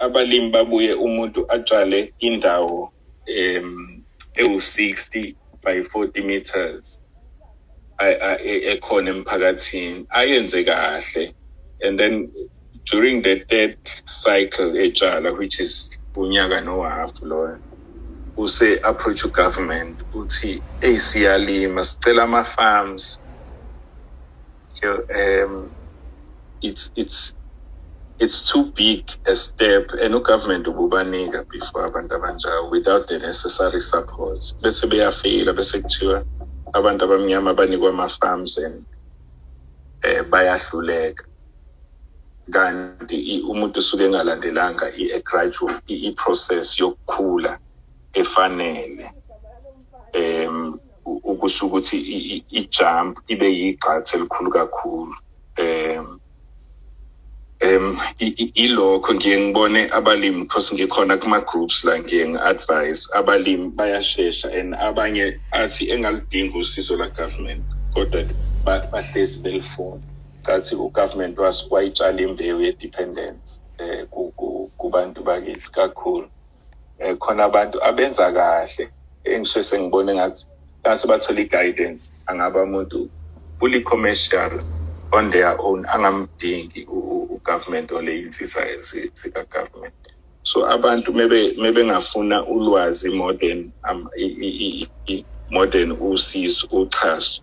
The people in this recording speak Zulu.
abalimi babuye umuntu atshale indawo em ewu-60 by 40 meters a- a- e- ekhona emphakathini. Ayenze kahle. And then during the third cycle etshala which is unyaka nohafu loyo use approach ugovernment uthi hey siyalima sicela ama farms so um it's it's it's too big a step and ugovernment ububanika before abantu abanjalo without the necessary support bese beyafeyila bese kuthiwa abantu abamnyama banikwa ama-farms and eh bayahluleka kanti i- umuntu usuke engalandelanga i-gradual i-process yokukhula efanele em u- ukusho ukuthi i- i- i-jump ibe yigxathu elikhulu kakhulu em em i- i- ilokho ngiye ngibone abalimi because ngikhona kuma-groups la ngiye ngi-advise. Abalimi bayashesha and abanye athi engalidinga usizo la-government kodwa ba- bahlezi belifuna cathi ugovernment was- wayitshala imbewu ye-dependence ku- kubantu bakithi kakhulu. Um khona abantu abenza kahle. Engishwe sengibone ngathi ngase bathola i-guidance angaba umuntu fully commercial on their own angamdingi u- u- ugovernment ole insisa sika-government. So abantu mebe mebengafuna ulwazi more than um, i- i- i- i- more than usizo uxhaso.